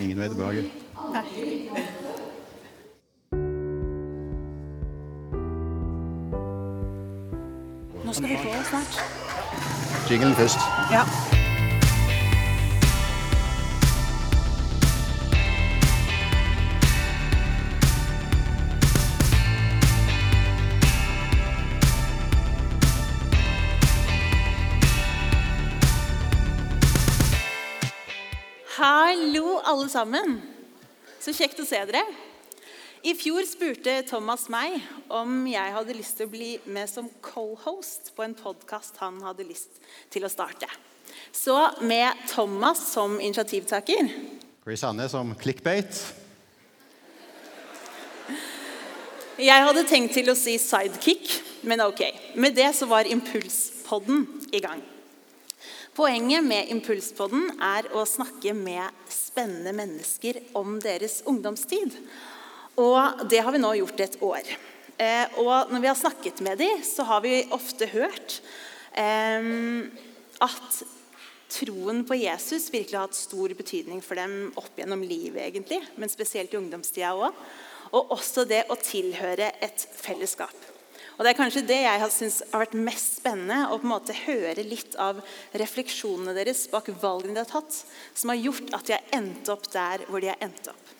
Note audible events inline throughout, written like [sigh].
ingen vei tilbake. Nå skal vi få snart. Jinglen først. Ja. Alle sammen. Så kjekt å se dere. I fjor spurte Thomas meg om jeg hadde lyst til å bli med som co-host på en podkast han hadde lyst til å starte. Så med Thomas som initiativtaker Chris Anne som clickbait. Jeg hadde tenkt til å si sidekick, men ok. Med det så var Impulspodden i gang. Poenget med Impulspodden er å snakke med spennende mennesker om deres ungdomstid. Og det har vi nå gjort et år. Eh, og når vi har snakket med dem, så har vi ofte hørt eh, at troen på Jesus virkelig har hatt stor betydning for dem opp gjennom livet, egentlig, men spesielt i ungdomstida òg. Og også det å tilhøre et fellesskap. Og Det er kanskje det jeg har syntes har vært mest spennende, å på en måte høre litt av refleksjonene deres bak valgene de har tatt, som har gjort at de har endt opp der hvor de har endt opp.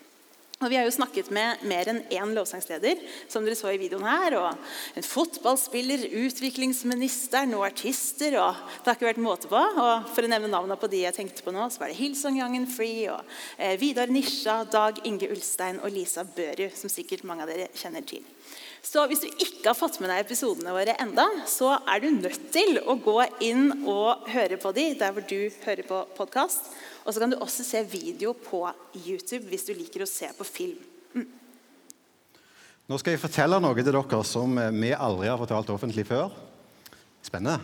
Og Vi har jo snakket med mer enn én lovsangsleder, som dere så i videoen her. og En fotballspiller, utviklingsministeren og artister. og Det har ikke vært måte på. og For å nevne navnene på de jeg tenkte på nå, så var det Hillsong Young and Free, og eh, Vidar Nisja, Dag Inge Ulstein og Lisa Børud, som sikkert mange av dere kjenner til. Så hvis du ikke har fått med deg episodene våre enda, så er du nødt til å gå inn og høre på de der hvor du hører på podkast. Og så kan du også se video på YouTube hvis du liker å se på film. Mm. Nå skal jeg fortelle noe til dere som vi aldri har fortalt offentlig før. Spennende.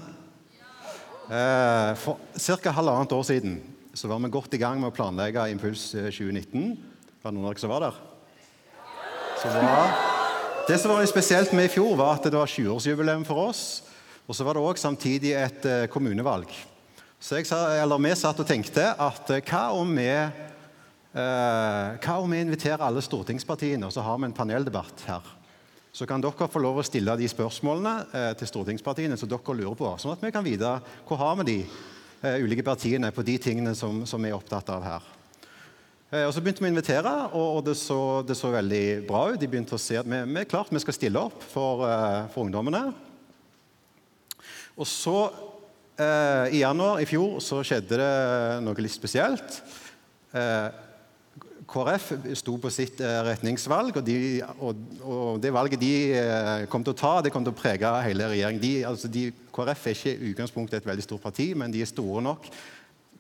Eh, For ca. halvannet år siden så var vi godt i gang med å planlegge Impuls 2019. Var det noen av dere som var der? Så var det som var spesielt med i fjor, var at det var 20-årsjubileum for oss. Og så var det òg samtidig et eh, kommunevalg. Så jeg, vi satt og tenkte at eh, hva om vi Eh, hva om vi inviterer alle stortingspartiene, og så har vi en paneldebatt her? Så kan dere få lov å stille de spørsmålene eh, til stortingspartiene som dere lurer på, sånn at vi kan vite hvor har vi de eh, ulike partiene på de tingene som, som vi er opptatt av her. Eh, og Så begynte vi å invitere, og, det, så, det så veldig bra ut. De begynte å se at vi, vi er klart vi skal stille opp for, eh, for ungdommene. Og så, eh, i januar i fjor, så skjedde det noe litt spesielt. Eh, KrF sto på sitt eh, retningsvalg, og, de, og, og det valget de kom til å ta, det kom til å prege hele regjeringen. De, altså de, KrF er ikke i utgangspunktet et veldig stort parti, men de er store nok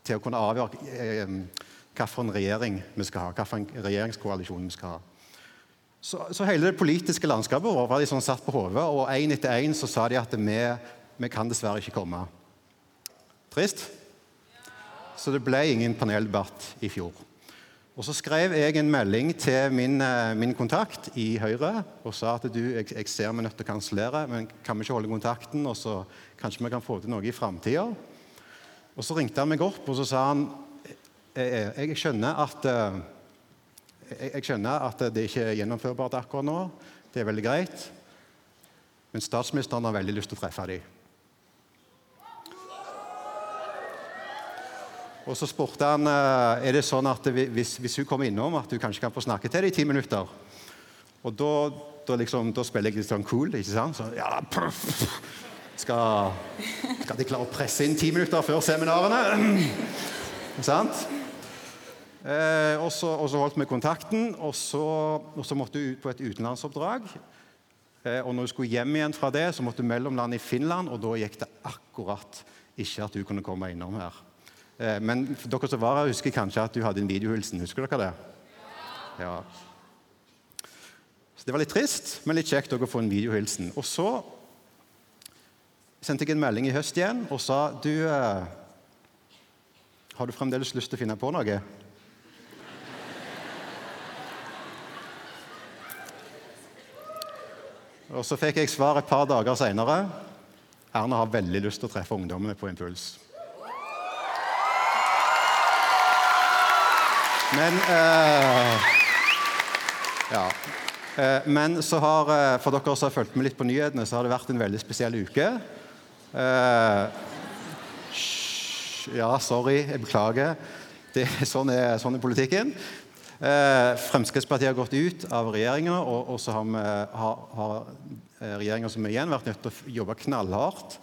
til å kunne avgjøre eh, hvilken regjering vi skal ha, hvilken regjeringskoalisjon vi skal ha. Så, så hele det politiske landskapet vårt var de sånn satt på hodet, og én etter én sa de at vi, vi kan dessverre ikke komme. Trist? Så det ble ingen paneldebatt i fjor. Og Så skrev jeg en melding til min, eh, min kontakt i Høyre og sa at du, jeg, jeg ser vi er nødt til å kansellere, men kan vi ikke holde kontakten, og så kanskje vi kan få til noe i framtida? Og så ringte han meg opp og så sa han jeg, jeg, skjønner at eh, jeg, skjønner at det ikke er gjennomførbart akkurat nå. Det er veldig greit. Men statsministeren har veldig lyst til å treffe dem. Og så spurte han eh, er det sånn at hvis, hvis hun kommer innom, at du kanskje kan få snakke til dem i ti minutter. Og da, da, liksom, da spiller jeg litt sånn cool. ikke sant? Så, ja, pff, skal, skal de klare å presse inn ti minutter før seminarene? [clears throat] Sant? Eh, og, så, holdt vi kontakten, og så, måtte hun ut på et utenlandsoppdrag. Eh, og når hun skulle hjem igjen fra det, så måtte hun mellomlande i Finland, og da gikk det akkurat ikke at hun kunne komme innom her. Eh, men dere som var her, husker kanskje at du hadde en videohilsen. Husker dere det? Ja. Så Det var litt trist, men litt kjekt å få en videohilsen. Og så sendte jeg en melding i høst igjen og sa du, eh, har du fremdeles lyst til å finne på noe? Og Så fikk jeg svar et par dager seinere. Erna har veldig lyst til å treffe ungdommene på Impuls. Men eh, Ja. Eh, men så har, eh, for dere som har fulgt med litt på nyhetene, så har det vært en veldig spesiell uke. Eh, ja, sorry. Jeg beklager. Det, sånn, er, sånn er politikken. Eh, Fremskrittspartiet har gått ut av regjeringa, og, så har, vi, har, har eh, regjeringa som er igjen, vært nødt til å jobbe knallhardt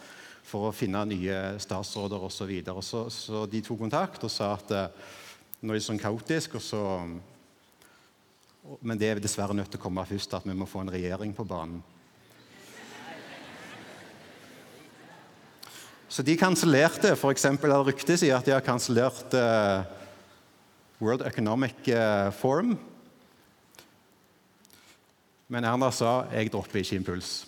for å finne nye statsråder osv. Så, så Så de tok kontakt og sa at eh, nå er det sånn kaotisk, og så, men det er dessverre nødt til å komme først, at vi må få en regjering på banen. Så de kansellerte f.eks. ryktet sier at de har kansellert uh, World Economic uh, Forum. Men Erna sa 'jeg dropper ikke impuls'.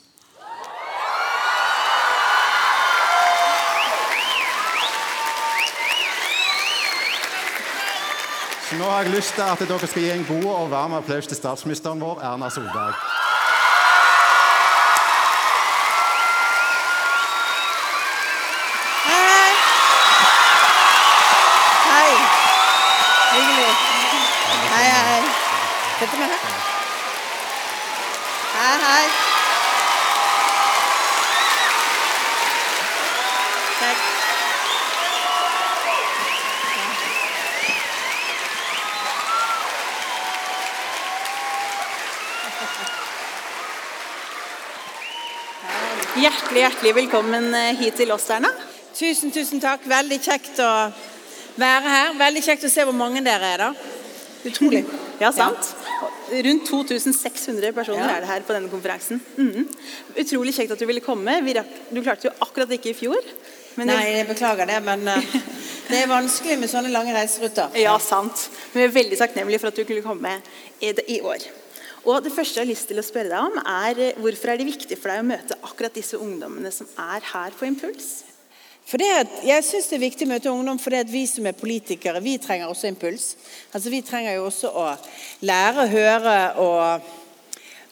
Så nå har jeg lyst til at dere skal gi en god og varm applaus til statsministeren vår, Erna Solberg. Sitter vi her? Hei, hei. Takk. Hjertelig, hjertelig velkommen eh, hit til oss, Erna. Tusen, tusen takk. Veldig kjekt å være her. Veldig kjekt å se hvor mange dere er, da. Utrolig. Ja, sant? Rundt 2600 personer ja. er det her på denne konferansen. Mm. Utrolig kjekt at du ville komme. Du klarte jo akkurat ikke i fjor. Nei, jeg beklager det, men uh, [laughs] det er vanskelig med sånne lange reiseruter. Ja, sant. Men vi er veldig takknemlige for at du kunne komme i år. Og det første jeg har lyst til å spørre deg om er eh, Hvorfor er det viktig for deg å møte akkurat disse ungdommene som er her på Impuls? For jeg syns det er viktig å møte ungdom fordi vi som er politikere, vi trenger også impuls. Altså Vi trenger jo også å lære, høre og,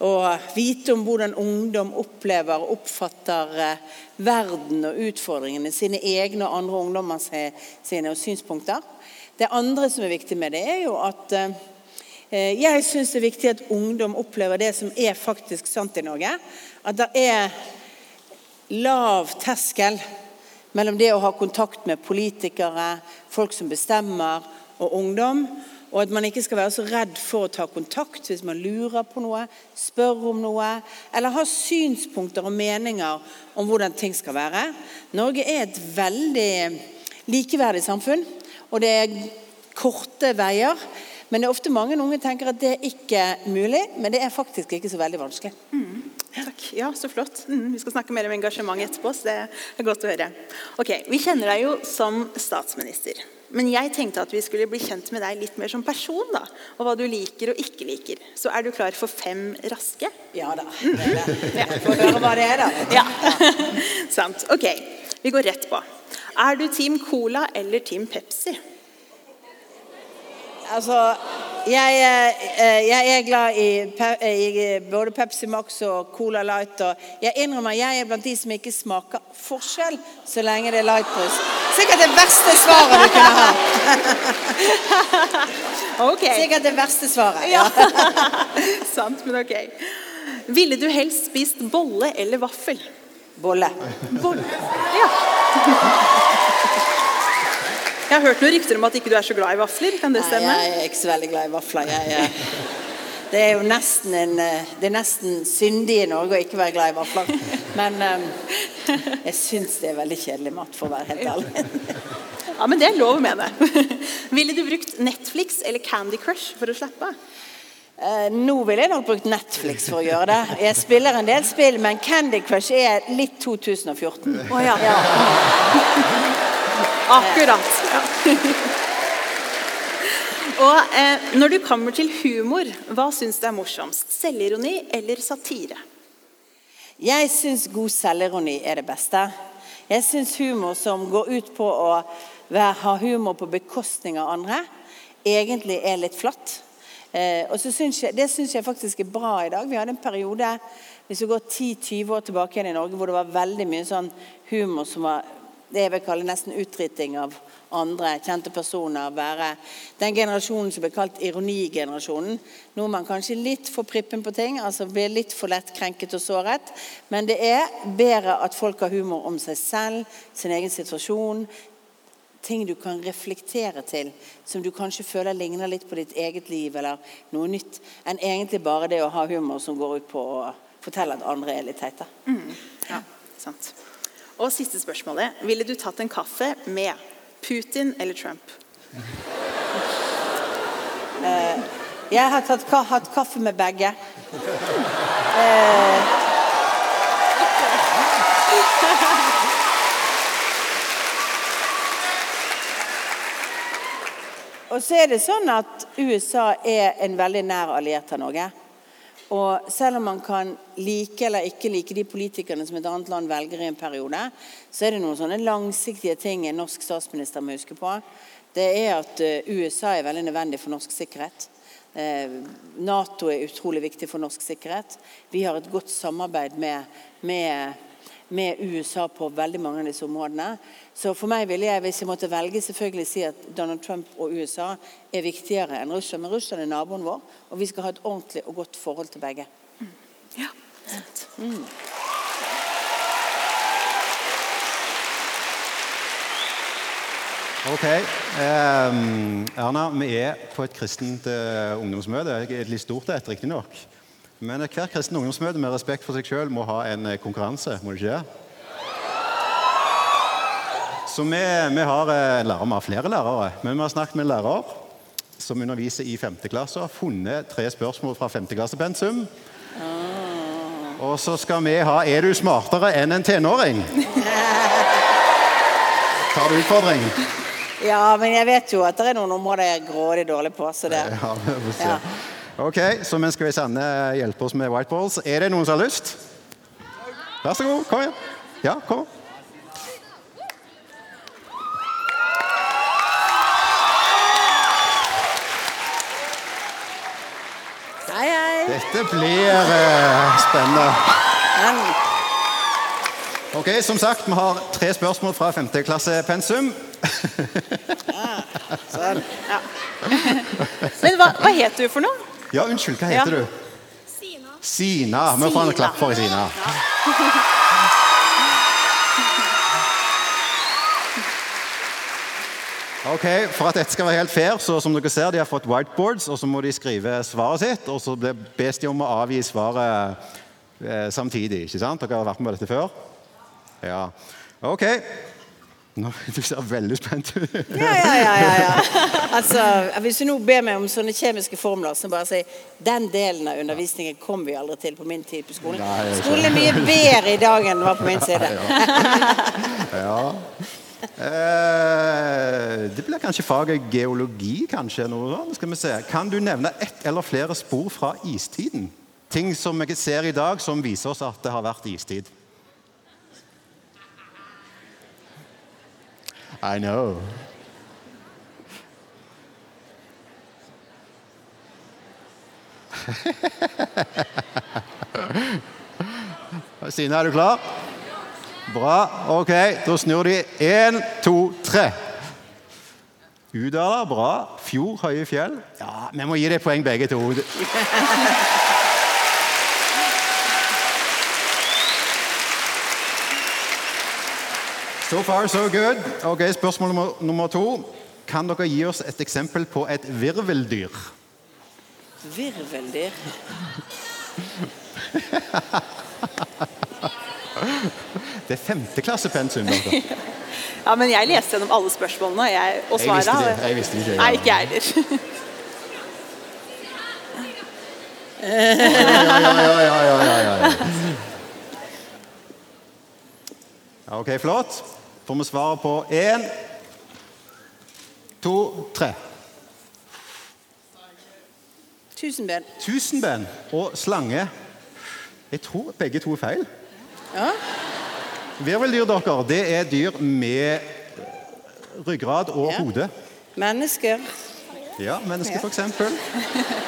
og vite om hvordan ungdom opplever og oppfatter eh, verden og utfordringene sine egne og andre ungdommer sine og synspunkter. Det andre som er viktig med det, er jo at eh, jeg syns det er viktig at ungdom opplever det som er faktisk sant i Norge. At det er lav terskel mellom det å ha kontakt med politikere, folk som bestemmer, og ungdom. Og at man ikke skal være så redd for å ta kontakt hvis man lurer på noe, spør om noe, eller har synspunkter og meninger om hvordan ting skal være. Norge er et veldig likeverdig samfunn, og det er korte veier. Men det er ofte mange unge tenker at det er ikke mulig, men det er faktisk ikke så veldig vanskelig. Mm. Takk. Ja, så flott. Mm, vi skal snakke mer om engasjement etterpå, så det er godt å høre. Ok, Vi kjenner deg jo som statsminister. Men jeg tenkte at vi skulle bli kjent med deg litt mer som person. da, Og hva du liker og ikke liker. Så er du klar for fem raske? Ja da. [laughs] Får Få høre hva det er, da. Ja, [laughs] Sant. Ok, vi går rett på. Er du Team Cola eller Team Pepsi? Altså jeg, eh, jeg, er glad i, i, både Pepsi Max og Cola Light. Og jeg innrømmer jeg er blant de som ikke smaker forskjell så lenge det er lightbrus. Sikkert det verste svaret du kunne ha. [laughs] Okay. Sikkert det verste svaret. Ja. [laughs] Sant, men ok. Ville du helst spist bolle eller vaffel? Bolle. Bolle. Ja. [laughs] Jeg har hørt noen rykter om at ikke du er så glad i vafler. Kan det stemme? Nei, jeg er ikke så veldig glad i vafler. Jeg, jeg, det er jo nesten, en, eh, det er nesten syndig i Norge å ikke være glad i vafler. Men um, jeg syns det er veldig kjedelig mat, for å være helt ærlig. Ja, men det er lov å mene. [laughs] Ville du brukt Netflix eller Candy Crush for å slappe av? Uh, nå ville jeg nok brukt Netflix for å gjøre det. Jeg spiller en del spill, men Candy Crush er litt 2014. Oh, ja. ja. Akkurat. Ja. [laughs] Og eh, Når du kommer til humor, hva syns du er morsomst? Selvironi eller satire? Jeg syns god selvironi er det beste. Jeg syns humor som går ut på å være, ha humor på bekostning av andre, egentlig er litt flatt. Eh, og synes jeg, Det syns jeg faktisk er bra i dag. Vi hadde en periode hvis vi går 10-20 år tilbake igjen i Norge hvor det var veldig mye sånn humor som var det jeg vil kalle nesten utrytting av andre kjente personer. Være den generasjonen som blir kalt ironigenerasjonen. Nå er man kanskje litt for prippen på ting, altså blir litt for lett krenket og såret. Men det er bedre at folk har humor om seg selv, sin egen situasjon. Ting du kan reflektere til, som du kanskje føler ligner litt på ditt eget liv, eller noe nytt, enn egentlig bare det å ha humor som går ut på å fortelle at andre er litt teite. Ja, sant. Og siste spørsmålet. Ville du tatt en kaffe med Putin eller Trump? Jeg har tatt, ka- hatt kaffe med begge. Uh, Og så er det sånn at USA er en veldig nær alliert av Norge. Og selv om man kan like eller ikke like de politikerne som et annet land velger i en periode, så er det noen sånne langsiktige ting en norsk statsminister må huske på. Det er at eh, USA er veldig nødvendig for norsk sikkerhet. Eh, Nato er utrolig viktig for norsk sikkerhet. Vi har et godt samarbeid med, med, med USA på veldig mange av disse områdene. Så for meg ville jeg, hvis jeg måtte velge, selvfølgelig si at Donald Trump og USA er viktigere enn Russland. Men Russland er naboen vår, og vi skal ha et ordentlig og godt forhold til begge. Ja, sant. Ok. Um, Erna, vi er på et kristent uh, ungdomsmøte. Et litt stort et, riktignok. Men hvert kristne ungdomsmøte med respekt for seg sjøl må ha en eh, konkurranse, må det ikke det? Så vi, vi har eh, en lærer, vi har flere lærere, men vi har snakket med en lærer som underviser i 5. klasse, og har funnet tre spørsmål fra 5. klassepensum. Og så skal vi ha 'Er du smartere enn en tenåring?' [laughs] Tar du utfordringen? Ja, men jeg vet jo at det er noen områder jeg er grådig dårlig på. Så det. Ja, vi får se. Ja. Ok, så mens vi Sanne hjelpe oss med white balls, Er det noen som har lyst? Vær så god, kom igjen. Ja, kom. Hei, hei. Dette blir eh, spennende. Ok, Som sagt, vi har tre spørsmål fra 5. klasse pensum. Ja. Men hva, hva het du for noe? Ja, unnskyld, hva Ja. heter du? Sina. Sina. Vi får en klapp for Sina. [laughs] Ok, For at dette skal være helt fair, så som dere ser, de har fått whiteboards, og så må de skrive svaret sitt, og så blir- bes de om å avgi svaret eh, samtidig. ikke sant? Dere har vært med på dette før? Ja. Ok. Nå, [laughs] du ser veldig spent ut. Ja, ja, ja, ja, ja. Altså, hvis du nå ber meg om sånne kjemiske formler, så bare si den delen av undervisningen kom vi aldri til på min tid på skolen. Nei, Skolen er mye bedre i dag enn den var på min side. [laughs] Ja. Eh, det blir kanskje faget geologi, kanskje. Noe. Skal vi se. Kan du nevne ett eller flere spor fra istiden? Ting som vi ser i dag som viser oss at det har vært istid. I know. [laughs] Stine, er du klar? Bra. Ok, da snur de. Én, to, tre. Udala, bra. Fjord, høye fjell. Ja, Vi må gi deg poeng begge to. [laughs] So far, so good. Ok, Spørsmål nummer, nummer to. Kan dere gi oss et eksempel på et virveldyr? Virveldyr. [laughs] Det er femteklassepensum. [laughs] Ja, men jeg leste gjennom alle spørsmålene, jeg, og Jeg visste svarene det. Jeg visste det ikke. Nei, ikke jeg heller. [laughs] Ja, ja, ja, ja, ja. Ja, Ok, flott. Får vi svaret på én, to, tre. Tusenben. Tusenben og slange. Jeg tror begge to er feil. Ja. Virveldyr, dere, det er dyr med ryggrad og Ja. hode. Mennesker. Ja, mennesker, Ja. eksempel.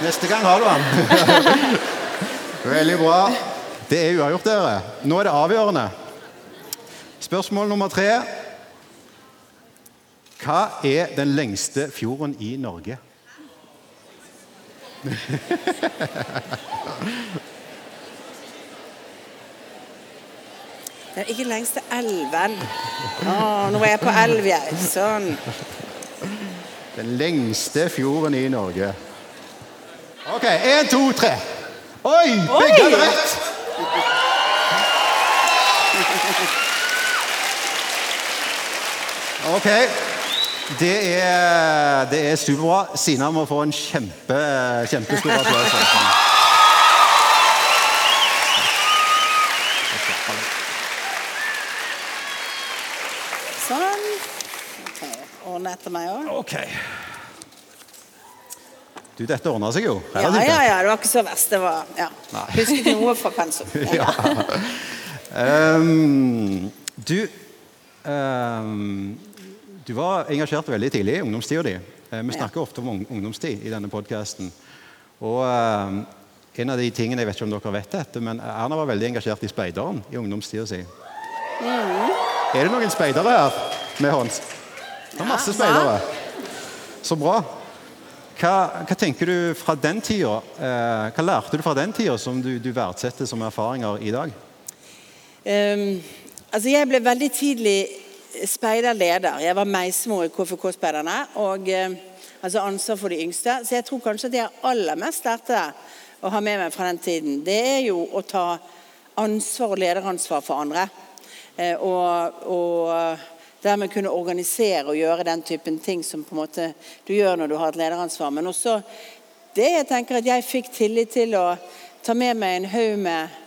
Neste gang har du han. [laughs] Veldig bra. Det er uavgjort, dere. Nå er det avgjørende. Spørsmål nummer tre. Hva er den lengste fjorden i Norge? [laughs] Den ikke lengste elven. Å, nå er jeg på elv, jeg. Sånn. Den lengste fjorden i Norge. OK. Én, to, tre. Oi! Begge hadde rett! [laughs] OK. Det er, det er superbra. Sina må få en kjempe, kjempestor applaus. Sånn. Ok, Ordne etter meg òg. OK. Du, dette ordna seg jo. Ja, ja, ja. Det var ikke så verst. Det var ja. Husket noe fra pensum. [laughs] Ja. um, du ehm, Du var engasjert veldig tidlig i ungdomstida di. Eh, vi snakker ofte om ungdomstid i denne podkasten. Og ehm, en av de tingene, jeg vet ikke om dere vet dette, men Erna var veldig engasjert i speideren i ungdomstida si. Er det noen speidere her med hånd? Det er masse speidere. Så bra. Hva, hva tenker du fra den tida? Eh, hva lærte du fra den tida som du, du verdsetter som erfaringer i dag? Um, altså jeg ble veldig tidlig speiderleder. Jeg var meismor i KFK-speiderne. Og eh, altså ansvar for de yngste. Så jeg tror kanskje at det jeg aller mest lærte å ha med meg fra den tiden, det er jo å ta ansvar og lederansvar for andre. Eh, og, og dermed kunne organisere og gjøre den typen ting som på en måte du gjør når du har et lederansvar. Men også det jeg tenker at jeg fikk tillit til å ta med meg en haug med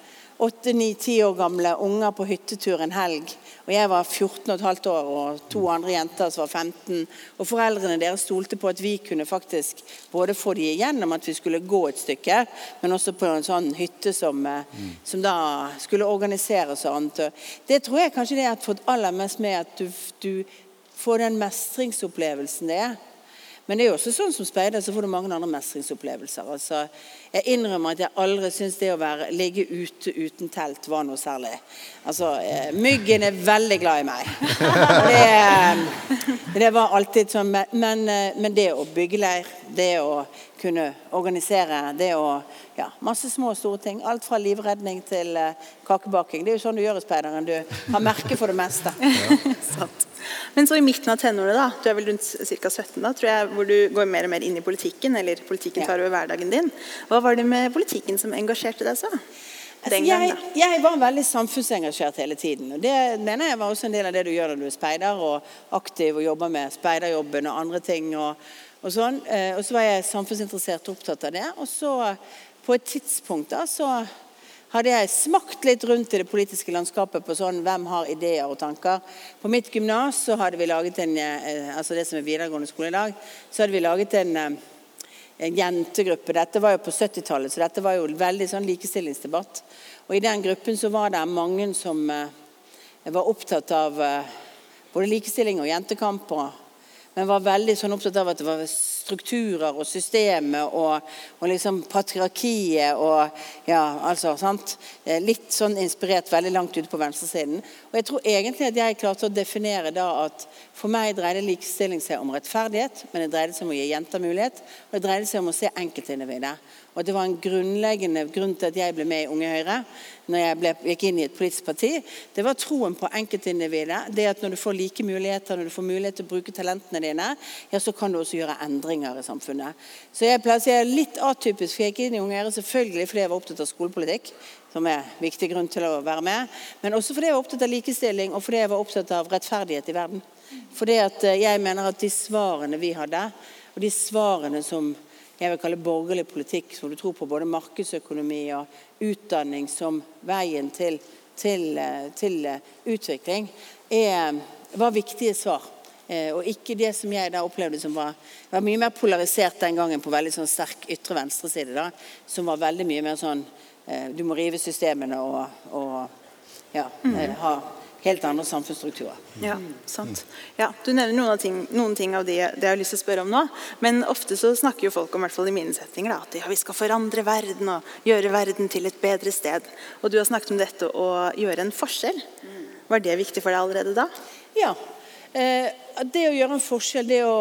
åtte, ni, ti år gamle unger på hyttetur en helg. Og jeg var 14 og et halvt år, og to andre jenter som var 15. Og foreldrene deres stolte på at vi kunne faktisk både få de igjennom at vi skulle gå et stykke, men også på en sånn hytte som, eh, som da skulle organiseres og annet. Det tror jeg kanskje det har fått aller mest med at du, du får den mestringsopplevelsen det er. Men det er jo også sånn som speider, så får du mange andre mestringsopplevelser. Altså, jeg innrømmer at jeg aldri syns det å være, ligge ute uten telt var noe særlig. Altså, eh, Myggen er veldig glad i meg. [laughs] Det, det var alltid sånn. Men, men, eh, men det å bygge leir, det å kunne organisere, det å ja, Masse små og store ting. Alt fra livredning til eh, kakebaking. Det er jo sånn du gjør i speideren. Du har merke for det meste. [laughs] Ja. Men så i midten av tenårene, da, du er vel rundt ca. 17 da, tror jeg, hvor du går mer og mer inn i politikken, eller politikken tar over hverdagen din. Hva var det med politikken som engasjerte deg så? Altså, jeg, jeg var veldig samfunnsengasjert hele tiden. og Det mener jeg var også en del av det du gjør når du er speider og aktiv og jobber med speiderjobben og andre ting. Og, og sånn. Eh, og så var jeg samfunnsinteressert og opptatt av det. Og så på et tidspunkt da, så hadde jeg smakt litt rundt i det politiske landskapet på sånn hvem har ideer og tanker. På mitt gymnas så hadde vi laget en, eh, altså det som er videregående skole i dag, så hadde vi laget en eh, en jentegruppe. Dette var jo på 70-tallet, så dette var jo veldig sånn likestillingsdebatt. Og i den gruppen så var det mange som var opptatt av både likestilling og jentekamp, og, men var veldig sånn opptatt av at det var strukturer og systemet og, og liksom patriarkiet og ja, altså, sant? Eh, Litt sånn inspirert veldig langt ute på venstresiden. Og jeg tror egentlig at jeg klarte å definere da at for meg dreide likestilling seg om rettferdighet, men det dreide seg om å gi jenter mulighet, og det dreide seg om å se enkeltindividet. Og det var en grunnleggende grunn til at jeg ble med i Unge Høyre når jeg ble, gikk inn i et politisk parti. Det var troen på enkeltindividet. Det at når du får like muligheter, når du får mulighet til å bruke talentene dine, ja, så kan du også gjøre endringer i samfunnet. Så jeg pleier å si jeg er litt atypisk, for jeg gikk inn i Unge Høyre selvfølgelig fordi jeg var opptatt av skolepolitikk som er en viktig grunn til å være med. Men også fordi jeg var opptatt av likestilling og fordi jeg var opptatt av rettferdighet i verden. Fordi at eh, jeg mener at de svarene vi hadde, og de svarene som jeg vil kalle borgerlig politikk, som du tror på både markedsøkonomi og utdanning som veien til, til, eh, til eh, utvikling, er, var viktige svar. Eh, og ikke det som jeg da opplevde som var, var mye mer polarisert den gangen på veldig sånn sterk ytre venstreside. da, Som var veldig mye mer sånn eh, Du må rive systemene og, og ja, mm. ha helt andre samfunnsstrukturer. Ja, sant. Ja, du nevner noen, av ting, noen ting av det, det jeg har lyst til å spørre om nå. Men ofte så snakker jo folk om, i hvert fall i mine settinger, da, at ja, vi skal forandre verden og gjøre verden til et bedre sted. Og du har snakket om dette å gjøre en forskjell. Var det viktig for deg allerede da? Ja. Eh, det å gjøre en forskjell, det å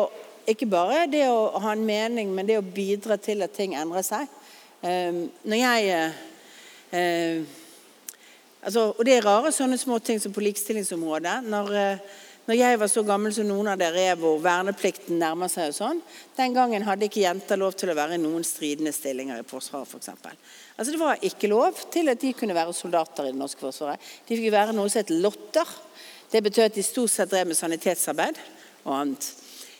ikke bare det å ha en mening, men det å bidra til at ting endrer seg. Eh, når jeg eh, altså, Og det er rare sånne små ting som på likestillingsområdet. Når, eh, når jeg var så gammel som noen av dere er, hvor verneplikten nærmer seg og sånn, den gangen hadde ikke jenter lov til å være i noen stridende stillinger i Forsvaret, f.eks. For eksempel. altså, det var ikke lov til at de kunne være soldater i det norske forsvaret. De fikk være noe som het lotter. Det betød at de stort sett drev med sanitetsarbeid og annet.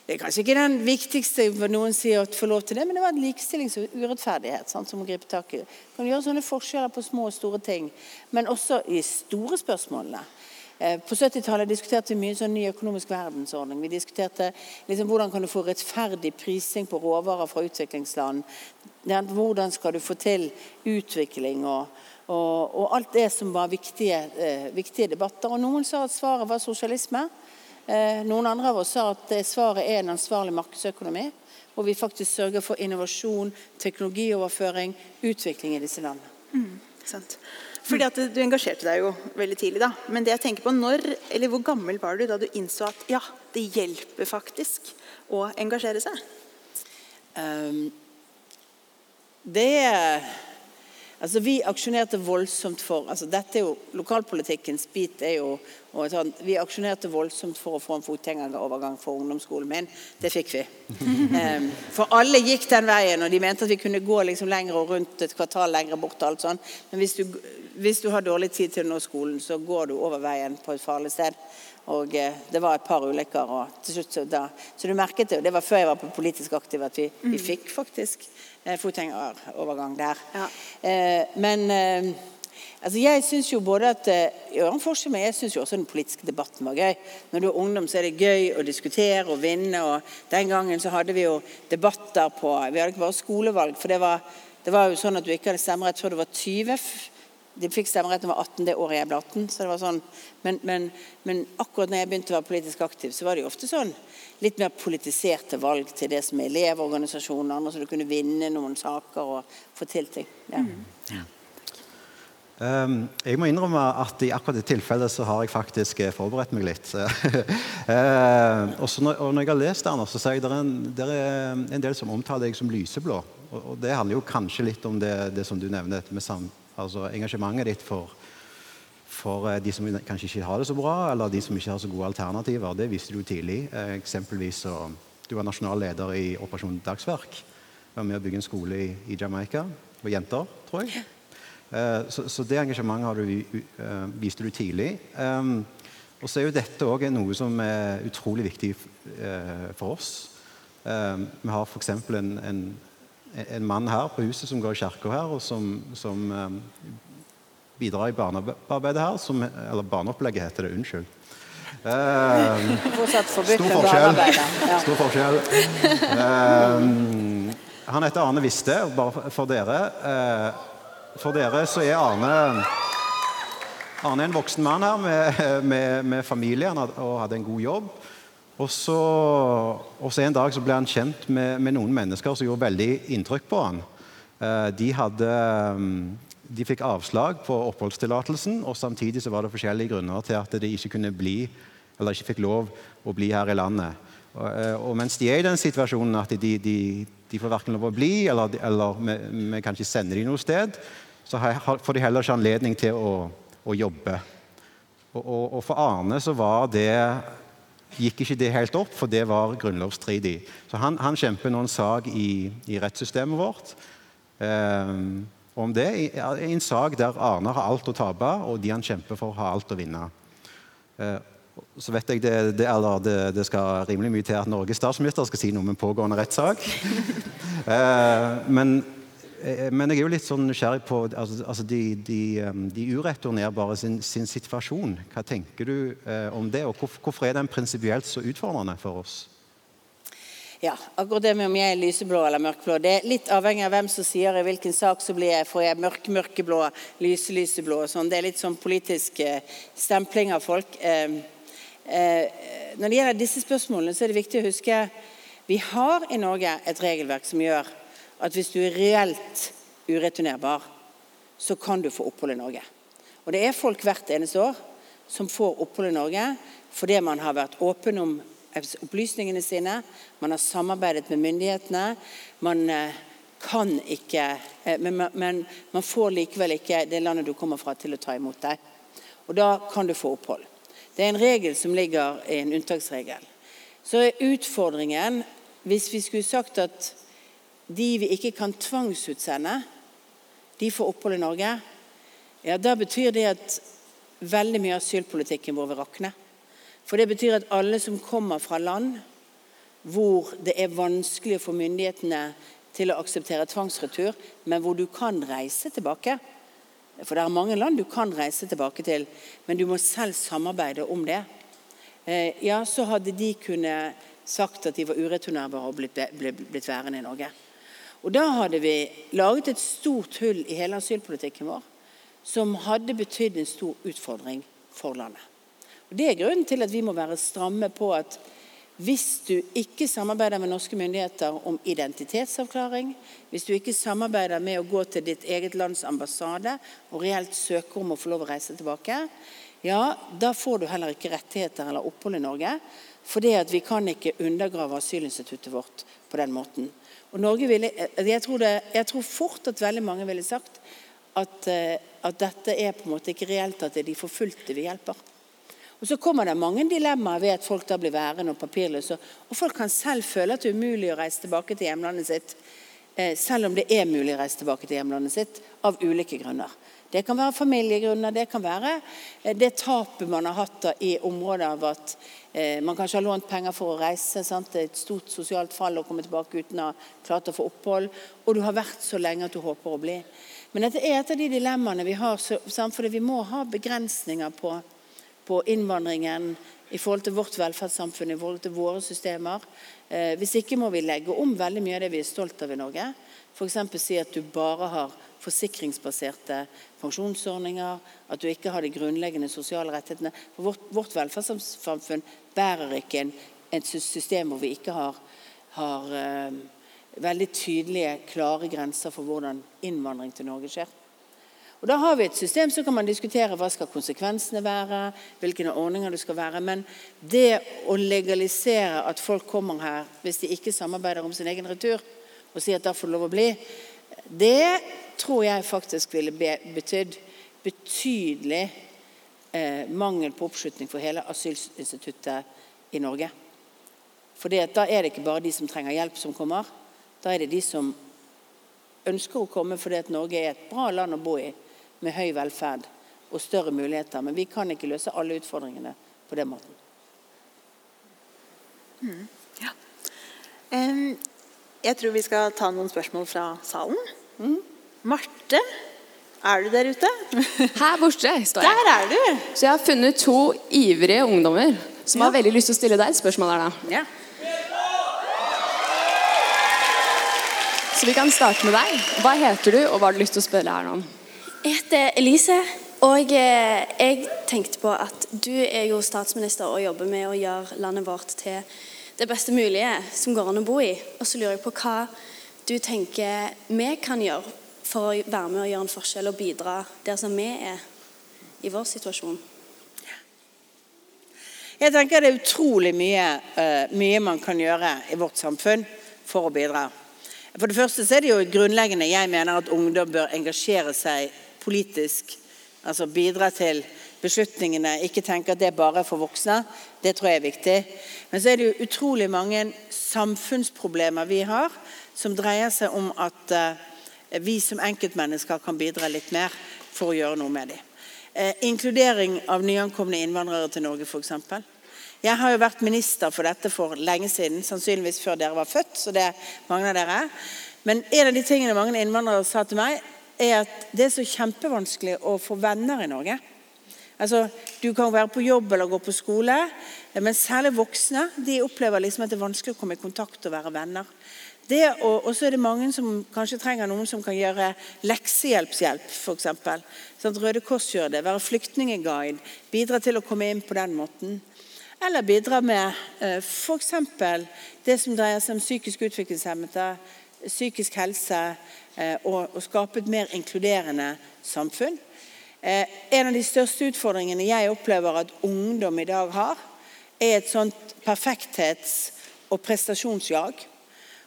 Det er kanskje ikke den viktigste for noen sier å få lov til det, men det var en likestillings- og urettferdighet sant, som må gripe tak i. Kan gjøre sånne forskjeller på små og store ting, men også i store spørsmålene. Eh, på 70-tallet diskuterte vi mye sånn ny økonomisk verdensordning. Vi diskuterte liksom, hvordan kan du få rettferdig prising på råvarer fra utviklingsland. Hvordan skal du få til utvikling og og, og, alt det som var viktige, eh, viktige, debatter. Og Noen sa at svaret var sosialisme. Eh, noen andre av oss sa at svaret er en ansvarlig markedsøkonomi. Hvor vi faktisk sørger for innovasjon, teknologioverføring, utvikling i disse landene. Mm, sant. Fordi at Du engasjerte deg jo veldig tidlig. da. Men det jeg tenker på, når, eller hvor gammel var du da du innså at ja, det hjelper faktisk å engasjere seg? Um, det Altså, Vi aksjonerte voldsomt for altså dette er jo, Lokalpolitikkens bit er jo sånn, Vi aksjonerte voldsomt for å få en fotgjengerovergang for ungdomsskolen min. Det fikk vi. Um, [laughs] for alle gikk den veien, og de mente at vi kunne gå liksom lenger og rundt et kvartal lenger bort. og alt sånt. Men hvis du, hvis du har dårlig tid til å nå skolen, så går du over veien på et farlig sted. Og eh, det var et par ulykker. og til slutt så, da, så du merket det, og det var før jeg var på politisk aktiv, at vi, vi mm. fikk faktisk Eh, fotgjengerovergang der. Ja. Eh, men eh, altså jeg syns jo både at gjør en forskjell, men jeg syns også den politiske debatten var gøy. Når du er ungdom, så er det gøy å diskutere og vinne. og Den gangen så hadde vi jo debatter på Vi hadde ikke bare skolevalg, for det var, det var jo sånn at du ikke hadde stemmerett før du var 20. De fikk stemmerett da jeg var 18 det året jeg ble 18. så det var sånn, men, men, men akkurat når jeg begynte å være politisk aktiv, så var det jo ofte sånn litt mer politiserte valg til det som er elevorganisasjoner, så du kunne vinne noen saker og få til ting. Ja. Mm. Ja. Um, jeg må innrømme at i akkurat det tilfellet så har jeg faktisk eh, forberedt meg litt. uh, [laughs] og, når, og, når, jeg har lest den, så ser jeg det er, en, det er en del som omtaler deg som lyseblå. Og, og, det handler jo kanskje litt om det, det som du nevner, med sam, altså engasjementet ditt for for eh, de som kanskje ikke har det så bra, eller de som ikke har så gode alternativer. Det viste du tidlig. Eh, eksempelvis så Du var nasjonal leder i Operasjon Dagsverk. Var med å bygge en skole i, i Jamaica for jenter, tror jeg. Eh, så, så, det engasjementet du, viste du tidlig. Og så er jo dette òg noe som er utrolig viktig for oss. Vi har f.eks. En, en, en mann her på huset som går i kirka her, og som, som bidrar i barnearbeidet her, som, eller barneopplegget heter det. Unnskyld. [laughs] Uh, stor forskjell. Ja. Stor forskjell. Uh, han heter Arne Viste, bare for dere. Uh, for dere så er Arne Arne er en voksen mann her med, med, med familie og hadde en god jobb. Og så, og så En dag så ble han kjent med, med, noen mennesker som gjorde veldig inntrykk på han. De hadde de fikk avslag på oppholdstillatelsen, og samtidig så var det forskjellige grunner til at de ikke kunne bli, eller ikke fikk lov å bli her i landet. Og, eh, og mens de er i den situasjonen at de, de, de får verken lov å bli, eller, eller vi, vi, kan ikke sende dem noe sted, så får de heller ikke anledning til å, å jobbe. Og, og, og, for Arne så var det gikk ikke det helt opp, for det var grunnlovsstridig. Så han, han kjemper nå en sak i, i rettssystemet vårt. eh, om det i, en sak der Arne har alt å tape, og de han kjemper for, har alt å vinne. Eh, så vet jeg det, det, det, det, skal rimelig mye til at Norges statsminister skal si noe om en pågående rettssak. [laughs] eh, men, jeg er jo litt sånn nysgjerrig på altså, altså de, de, um, de ureturnerbare sin, sin, situasjon. Hva tenker du eh, om det, og hvorfor, hvorfor er den prinsipielt så utfordrende for oss? Ja, akkurat det med om jeg er lyseblå eller mørkblå. det er litt avhengig av hvem som sier i hvilken sak så blir jeg, får jeg mørk, mørkeblå, lyse, lyseblå og sånn. Det er litt sånn politisk eh, stempling av folk. Eh, eh, når det gjelder disse spørsmålene, så er det viktig å huske vi har i Norge et regelverk som gjør at hvis du er reelt ureturnerbar, så kan du få opphold i Norge. Og det er folk hvert eneste år som får opphold i Norge fordi man har vært åpen om opplysningene sine, man har samarbeidet med myndighetene. Man eh, kan ikke eh, men, men, man får likevel ikke det landet du kommer fra, til å ta imot deg. Og da kan du få opphold. Det er en regel som ligger i en unntaksregel. Så er utfordringen hvis vi skulle sagt at de vi ikke kan tvangsutsende, de får opphold i Norge, ja, da betyr det at veldig mye av asylpolitikken vår vil rakne. For det betyr at alle som kommer fra land hvor det er vanskelig få myndighetene til å akseptere tvangsretur, men hvor du kan reise tilbake For det er mange land du kan reise tilbake til, men du må selv samarbeide om det. Eh, ja, så hadde de kunnet sagt at de var ureturnerbare og blitt, blitt værende i Norge. Og Da hadde vi laget et stort hull i hele asylpolitikken vår som hadde betydd en stor utfordring for landet. Og Det er grunnen til at vi må være stramme på at hvis du ikke samarbeider med norske myndigheter om identitetsavklaring, hvis du ikke samarbeider med å gå til ditt eget lands ambassade og reelt søke om å få lov å reise tilbake, ja, da får du heller ikke rettigheter eller opphold i Norge. For vi kan ikke undergrave asylinstituttet vårt på den måten. Og ville, jeg, tror det, jeg tror fort at veldig mange ville sagt at, eh, at dette er på en måte ikke reelt at det er de forfulgte vi hjelper. Og Så kommer det mange dilemmaer ved at folk da blir værende og papirløse. Og folk kan selv føle at det er umulig å reise tilbake til hjemlandet sitt, eh, selv om det er mulig å reise tilbake til hjemlandet sitt, av ulike grunner. Det kan være familiegrunner, det kan være eh, det tapet man har hatt i området av at man kanskje har lånt penger for å reise. Sant? Det er et stort sosialt fall å komme tilbake uten å ha klart å få opphold. Og du har vært så lenge at du håper å bli. Men dette er et av de dilemmaene vi har, for vi må ha begrensninger på, på, innvandringen i forhold til vårt velferdssamfunn, i forhold til våre systemer. Eh, hvis ikke må vi legge om veldig mye av det vi er stolt av i Norge. F.eks. si at du bare har forsikringsbaserte pensjonsordninger, at du ikke har de grunnleggende sosiale rettighetene. For vårt, vårt velferdssamfunn bærer ikke en, et system hvor vi ikke har, har eh, veldig tydelige, klare grenser for hvordan innvandring til Norge skjer. Og Da har vi et system så kan man diskutere hva skal konsekvensene være, hvilke ordninger det skal være. Men det å legalisere at folk kommer her hvis de ikke samarbeider om sin egen retur, og si at da får du lov å bli, det tror jeg faktisk ville betydd betydelig eh, mangel på oppslutning for hele asylinstituttet i Norge. For da er det ikke bare de som trenger hjelp, som kommer. Da er det de som ønsker å komme fordi at Norge er et bra land å bo i, med høy velferd og større muligheter. Men vi kan ikke løse alle utfordringene på den måten. Mm, ja. um, jeg tror vi skal ta noen spørsmål fra salen. Mm. Marte, er du der ute? [laughs] Her borte står jeg. Der er du. Så jeg har funnet to ivrige ungdommer som ja. har veldig lyst til å stille deg et spørsmål. her da. Ja. Så vi kan starte med deg. Hva heter du, og hva har du lyst til å spørre her om? Jeg heter Elise, og eh, jeg tenkte på at du er jo statsminister og jobber med å gjøre landet vårt til det beste mulige som går an å bo i. Og så lurer jeg på hva du tenker vi kan gjøre for å være med og gjøre en forskjell og bidra der som vi er i vår situasjon. Jeg tenker det er utrolig mye, uh, mye man kan gjøre i vårt samfunn for å bidra. For det første så er det jo grunnleggende jeg mener at ungdom bør engasjere seg politisk. Altså bidra til beslutningene, ikke tenke at det er bare for voksne. Det tror jeg er viktig. Men så er det jo utrolig mange samfunnsproblemer vi har, som dreier seg om at uh, vi som enkeltmennesker kan bidra litt mer for å gjøre noe med dem. Uh, inkludering av nyankomne innvandrere til Norge, f.eks. Jeg har jo vært minister for dette for lenge siden, sannsynligvis før dere var født. så det mange av dere. Men en av de tingene mange innvandrere sa til meg, er at det er så kjempevanskelig å få venner i Norge. Altså, Du kan være på jobb eller gå på skole, men særlig voksne de opplever liksom at det er vanskelig å komme i kontakt og være venner. Og så er det mange som kanskje trenger noen som kan gjøre leksehjelpshjelp, f.eks. Sånn Røde Kors gjør det. Være flyktningeguide. Bidra til å komme inn på den måten. Eller bidra med eh, f.eks. det som dreier seg om psykisk utviklingshemmede, psykisk helse, og, og, skape et mer inkluderende samfunn. Eh, en av de største utfordringene jeg opplever at ungdom i dag har, er et sånt perfekthets- og prestasjonsjag.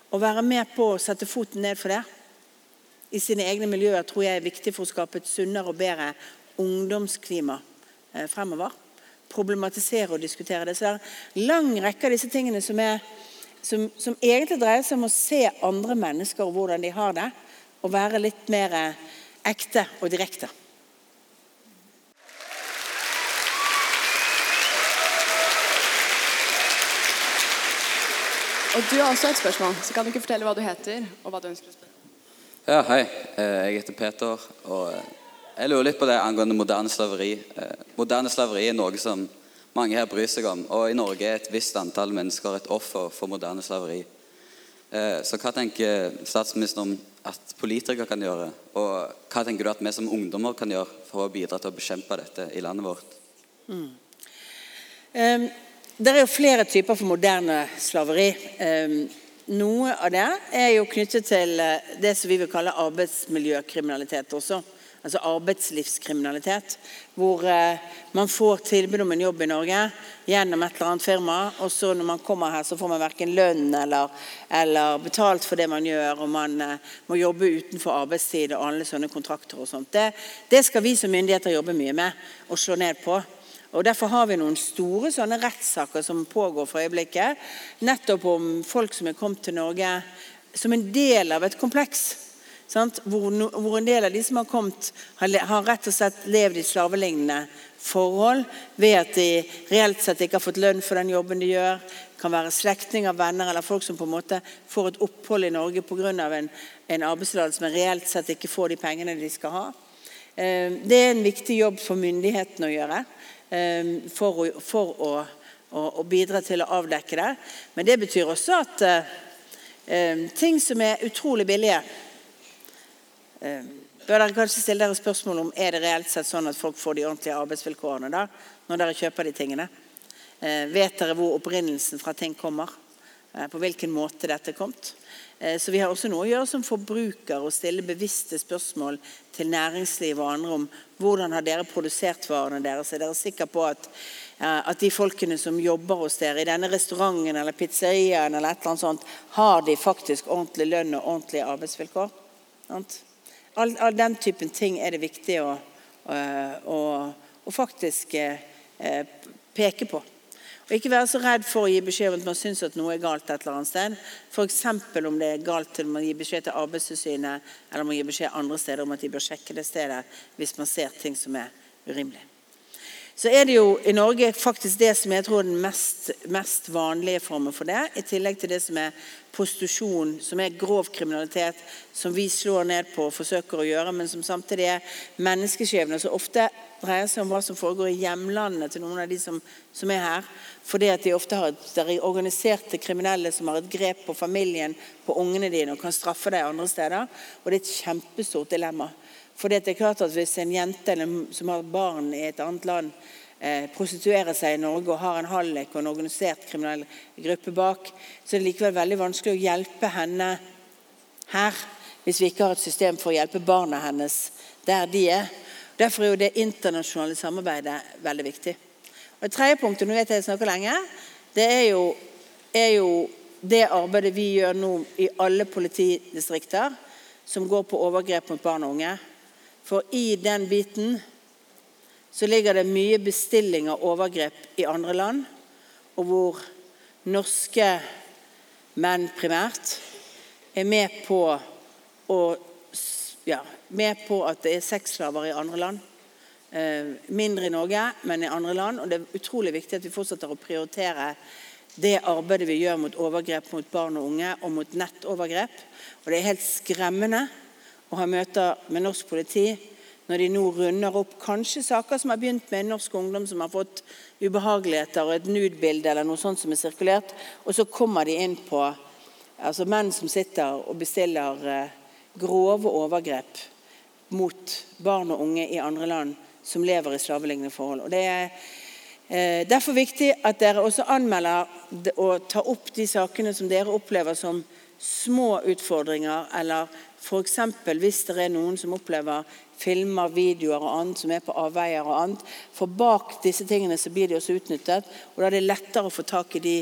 Å være med på å sette foten ned for det i sine egne miljøer tror jeg er viktig for å skape et sunnere og bedre ungdomsklima eh, fremover. Problematisere og diskutere det. Så det er en lang rekke av disse tingene som, er, som, som egentlig dreier seg om å se andre mennesker og hvordan de har det, og være litt mer eh, ekte og direkte. Og du har også et spørsmål, så kan du ikke fortelle hva du heter, og hva du ønsker å spørre? Ja, hei. Eh, Jeg heter Peter. og eh, Jeg lurer litt på det angående moderne slaveri. Eh, Moderne slaveri er noe som mange her bryr seg om. Og i Norge er et visst antall mennesker et offer for moderne slaveri. Eh, Så hva tenker statsministeren om at politikere kan gjøre? Og hva tenker du at vi som ungdommer kan gjøre for å bidra til å bekjempe dette i landet vårt? Um, det er jo flere typer for moderne slaveri. Um, noe av det er jo knyttet til eh, det som vi vil kalle arbeidsmiljøkriminalitet også. Altså arbeidslivskriminalitet. Hvor eh, man får tilbud om en jobb i Norge gjennom et eller annet firma, og så når man kommer her, så får man verken lønn eller, eller betalt for det man gjør, og man eh, må jobbe utenfor arbeidstid og alle sånne kontrakter og sånt. Det, det skal vi som myndigheter jobbe mye med og slå ned på. Og Derfor har vi noen store sånne rettssaker som pågår for øyeblikket. Nettopp om folk som er kommet til Norge som en del av et kompleks. Sant? Hvor, hvor en del av de som har kommet, har, har rett og slett levd i slavelignende forhold ved at de reelt sett ikke har fått lønn for den jobben de gjør. Kan være slektninger, venner eller folk som på en måte får et opphold i Norge pga. en, en arbeidstillatelse, men reelt sett ikke får de pengene de skal ha. Eh, Det er en viktig jobb for myndighetene å gjøre for, å, for å, å, bidra til å avdekke det. Men det betyr også at eh, eh, ting som er utrolig billige eh, Bør dere kanskje stille dere spørsmål om er det reelt sett sånn at folk får de ordentlige arbeidsvilkårene da, når dere kjøper de tingene? Eh, vet dere hvor opprinnelsen fra ting kommer? Eh, på hvilken måte dette er kommet? Eh, Så vi har også noe å gjøre som forbruker og stille bevisste spørsmål til næringsliv og andre om hvordan har dere produsert varene deres. Er dere sikre på at, eh, at de folkene som jobber hos dere i denne restauranten eller pizzeriaen eller et eller annet sånt, har de faktisk ordentlig lønn og ordentlige arbeidsvilkår? All, all den typen ting er det viktig å, å, å, å faktisk eh, eh, peke på. Og ikke være så redd for å gi beskjed om at man syns at noe er galt et eller annet sted. F.eks. om det er galt til man gir beskjed til Arbeidstilsynet eller man gir beskjed andre steder om at de bør sjekke det stedet hvis man ser ting som er urimelig. Så er det jo i Norge faktisk det som jeg tror er den mest, mest vanlige formen for det, i tillegg til det som er prostitusjon, som er grov kriminalitet, som vi slår ned på og forsøker å gjøre, men som samtidig er menneskeskjebner som ofte dreier seg om hva som foregår i hjemlandene til noen av de som, som er her. Fordi at de ofte har et, er organiserte kriminelle som har et grep på familien, på ungene dine og kan straffe deg andre steder. Og det er et kjempestort dilemma. For det er klart at Hvis en jente som har barn i et annet land eh, prostituerer seg i Norge og har en hallik og en organisert kriminell gruppe bak, så er det likevel veldig vanskelig å hjelpe henne her hvis vi ikke har et system for å hjelpe barna hennes der de er. Derfor er jo det internasjonale samarbeidet veldig viktig. Og Det tredje punktet nå vet jeg jeg snakker lenge, det er jo, er jo det arbeidet vi gjør nå i alle politidistrikter som går på overgrep mot barn og unge. For i den biten så ligger det mye bestilling av overgrep i andre land, og hvor norske menn primært er med på, å, ja, med på at det er sexslaver i andre land. Eh, mindre i Norge, men i andre land. Og det er utrolig viktig at vi fortsetter å prioritere det arbeidet vi gjør mot overgrep mot barn og unge, og mot nettovergrep. Og det er helt skremmende å ha møter med norsk politi når de nå runder opp kanskje saker som har begynt med norsk ungdom som har fått ubehageligheter og et nude-bilde eller noe sånt som er sirkulert, og så kommer de inn på altså menn som sitter og bestiller eh, grove overgrep mot barn og unge i andre land som lever i slavelignende forhold. Og det er eh, derfor viktig at dere også anmelder og tar opp de sakene som dere opplever som små utfordringer, eller f.eks. hvis det er noen som opplever filmer, videoer og annet som er på avveier og annet. For bak disse tingene så blir de også utnyttet, og da er det lettere å få tak i de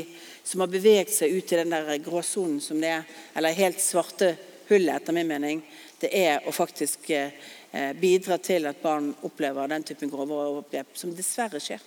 som har beveget seg ut i den der gråsonen som det er, eller helt svarte hullet, etter min mening. Det er å faktisk eh, bidra til at barn opplever den typen grove overgrep, som dessverre skjer.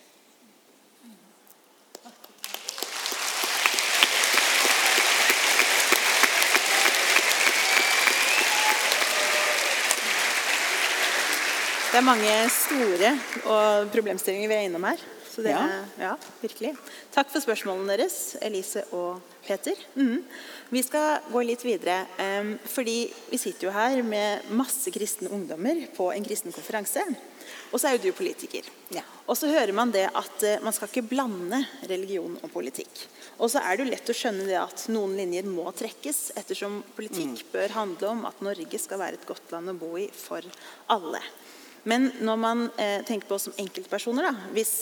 Det er mange store og problemstillinger vi er innom her. Så det Ja. er, ja, virkelig. Takk for spørsmålene deres, Elise og Peter. Mm. Vi skal gå litt videre, Um, fordi vi sitter jo her med masse kristne ungdommer på en kristen konferanse. Og så er jo du politiker. Ja. Og så hører man det at uh, man skal ikke blande religion og politikk. Og så er det jo lett å skjønne det at noen linjer må trekkes, ettersom politikk bør handle om at Norge skal være et godt land å bo i for alle. Men når man eh, tenker på oss som enkeltpersoner, da, hvis